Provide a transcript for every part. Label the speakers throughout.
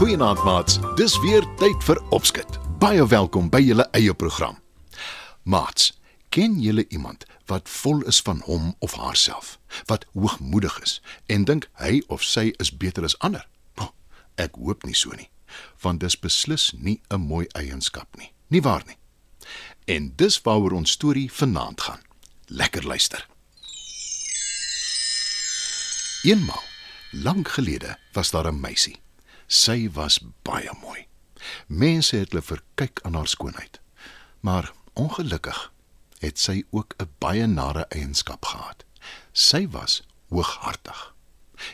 Speaker 1: Goeienaand maats. Dis weer tyd vir opskud. Baie welkom by julle eie program. Maats, ken julle iemand wat vol is van hom of haarself, wat hoogmoedig is en dink hy of sy is beter as ander? Oh, ek hoop nie so nie, want dis beslis nie 'n mooi eienskap nie. Nie waar nie? En dis waaroor ons storie vanaand gaan. Lekker luister. Eenmaal, lank gelede, was daar 'n meisie. Sy was baie mooi. Mense het hulle verkyk aan haar skoonheid. Maar ongelukkig het sy ook 'n baie nare eienskap gehad. Sy was hooghartig.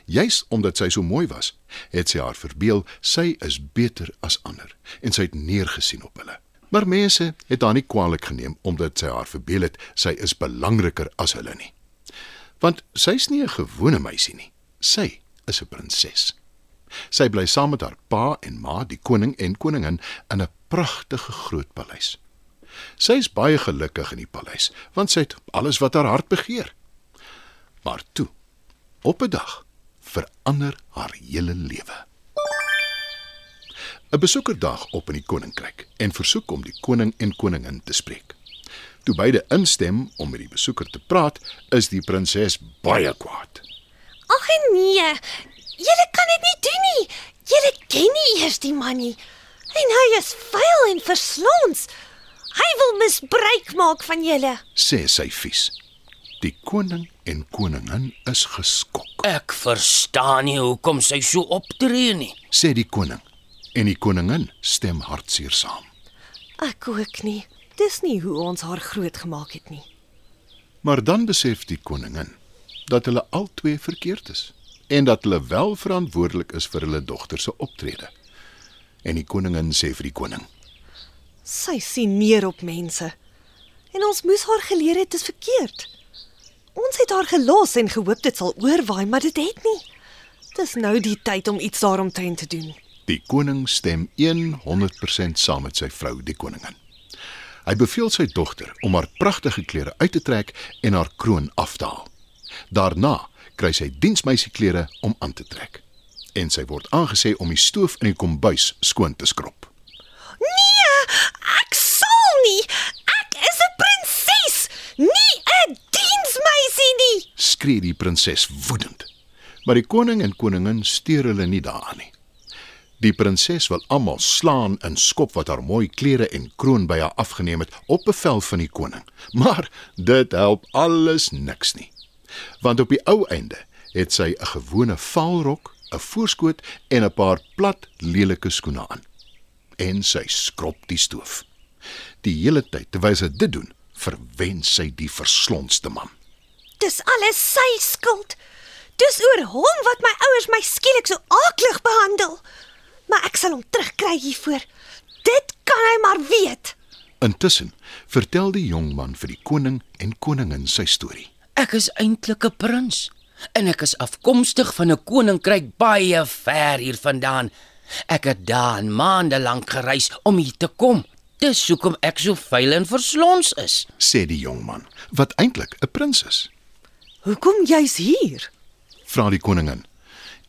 Speaker 1: Juis omdat sy so mooi was, het sy haar verbeel sy is beter as ander en sy het neergesien op hulle. Maar mense het haar nie kwaadlik geneem omdat sy haar verbeel het sy is belangriker as hulle nie. Want sy's nie 'n gewone meisie nie. Sy is 'n prinses. Sy bly saam met haar pa en ma, die koning en koningin, in 'n pragtige groot paleis. Sy is baie gelukkig in die paleis, want sy het alles wat haar hart begeer. Maar toe, op 'n dag, verander haar hele lewe. 'n Besoeker daag op in die koninkryk en versoek om die koning en koningin te spreek. Toe beide instem om met die besoeker te praat, is die prinses baie kwaad.
Speaker 2: Ag nee. Julle kan dit nie doen nie. Julle ken nie eers die man nie. En hy is vuil en verslons. Hy wil misbruik maak van julle.
Speaker 1: sê sy vies. Die koning en koningin is geskok,
Speaker 3: Ek verstaan nie hoekom sy so optree nie.
Speaker 1: sê die koning. En die koningin stem hartseer saam.
Speaker 2: Ek ook nie. Dis nie hoe ons haar groot gemaak het nie.
Speaker 1: Maar dan besef die koningin dat hulle albei verkeerd is en dat hulle wel verantwoordelik is vir hulle dogter se optrede. En die koningin sê vir die koning:
Speaker 2: Sy sien neer op mense. En ons moes haar geleer het dit is verkeerd. Ons het haar gelos en gehoop dit sal oorwaai, maar dit het nie. Dis nou die tyd om iets daaromtrent te doen.
Speaker 1: Die koning stem 100% saam met sy vrou, die koningin. Hy beveel sy dogter om haar pragtige klere uit te trek en haar kroon af te haal. Daarna kry sy diensmeisieklere om aan te trek. En sy word aangesê om die stoof in die kombuis skoon te skrob.
Speaker 2: Nee, ek sal nie. Ek is 'n prinses, nie 'n diensmeisie nie.
Speaker 1: skree die prinses woedend. Maar die koning en koningin steur hulle nie daaraan nie. Die prinses wil almal slaan en skop wat haar mooi klere en kroon by haar afgeneem het op bevel van die koning. Maar dit help alles niks nie. Want op die ou einde het sy 'n gewone vaalrok, 'n voorskoot en 'n paar plat lelike skoene aan. En sy skrob die stoof. Die hele tyd terwyl sy dit doen, verwen sy die verslonsde man.
Speaker 2: Dis alles sy skuld. Dis oor hom wat my ouers my skielik so aaklig behandel. Maar ek sal hom terugkry hiervoor. Dit kan hy maar weet.
Speaker 1: Intussen vertel die jong man vir die koning en koningin sy storie.
Speaker 3: Ek is eintlik 'n prins en ek is afkomstig van 'n koninkryk baie ver hier vandaan. Ek het daan maande lank gereis om hier te kom. Dis hoekom ek so vuil en verslons is.
Speaker 1: sê die jong man, wat eintlik 'n prins is.
Speaker 2: Hoekom jy's hier?
Speaker 1: Vra die koningin.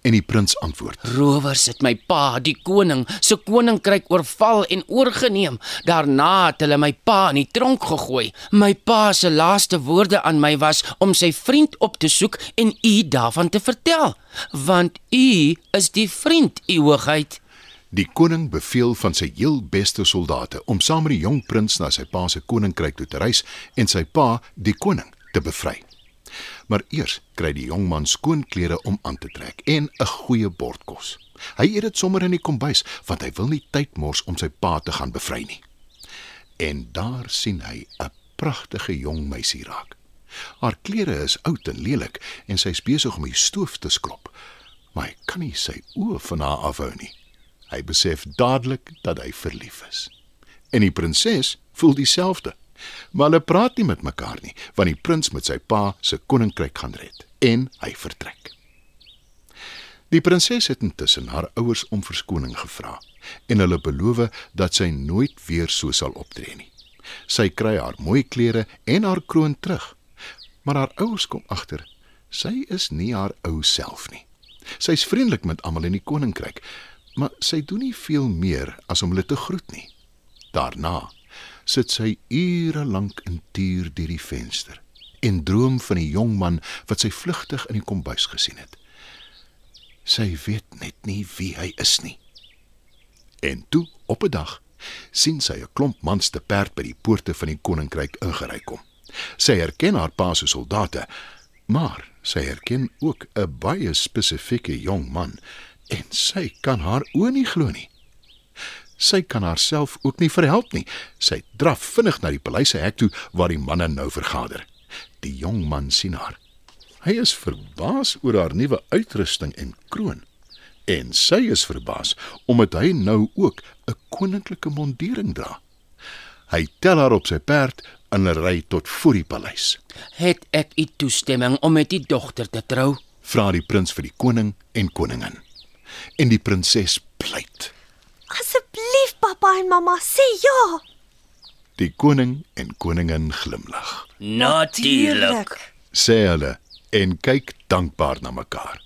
Speaker 1: En die prins antwoord:
Speaker 3: Rowers het my pa, die koning, se koninkryk oorval en oorgeneem. Daarna het hulle my pa in die tronk gegooi. My pa se laaste woorde aan my was om sy vriend op te soek en u daarvan te vertel, want u is die vriend, u hoogheid.
Speaker 1: Die koning beveel van sy heel beste soldate om saam met die jong prins na sy pa se koninkryk toe te reis en sy pa, die koning, te bevry. Maar eers kry die jong man skoon klere om aan te trek en 'n goeie bord kos. Hy eet dit sommer in die kombuis want hy wil nie tyd mors om sy pa te gaan bevry nie. En daar sien hy 'n pragtige jong meisie raak. Haar klere is oud en lelik en sy is besig om die stoof te skrob, maar hy kan nie sy oë van haar afhou nie. Hy besef dadelik dat hy verlief is. En die prinses voel dieselfde. Maar hulle praat nie met mekaar nie, want die prins met sy pa se koninkryk gaan red en hy vertrek. Die prinses het intussen haar ouers om verskoning gevra en hulle beloof dat sy nooit weer so sal optree nie. Sy kry haar mooi klere en haar kroon terug. Maar haar ouers kom agter sy is nie haar ou self nie. Sy's vriendelik met almal in die koninkryk, maar sy doen nie veel meer as om hulle te groet nie. Daarna sit sy ure lank in tuur deur die venster en droom van die jong man wat sy vlugtig in die kombuis gesien het. Sy weet net nie wie hy is nie. En toe, op 'n dag, sien sy 'n klomp mans te perd by die poorte van die koninkryk ingery kom. Sy herken haar pa se soldate, maar sy herken ook 'n baie spesifieke jong man en sy kan haar oë nie glo nie. Sy kan haarself ook nie verhelp nie. Sy draf vinnig na die paleis se hek toe waar die manne nou vergader. Die jong man sien haar. Hy is verbaas oor haar nuwe uitrusting en kroon. En sy is verbaas omdat hy nou ook 'n koninklike mondering dra. Hy tel haar op sy perd en ry tot voor die paleis.
Speaker 3: Het ek u toestemming om met die dogter te trou?
Speaker 1: Vra die prins vir die koning en koningin. En die prinses pleit.
Speaker 2: Asseblief pappa en mamma, sê ja.
Speaker 1: Die koning en koningin glimlag. Sê hulle en kyk dankbaar na mekaar.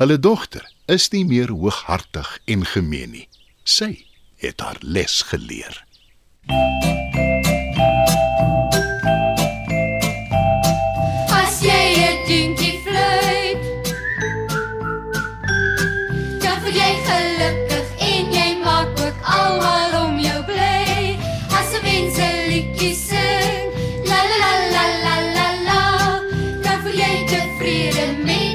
Speaker 1: Hulle dogter is nie meer hooghartig en gemeen nie. Sy het haar les geleer.
Speaker 4: As sofrer a.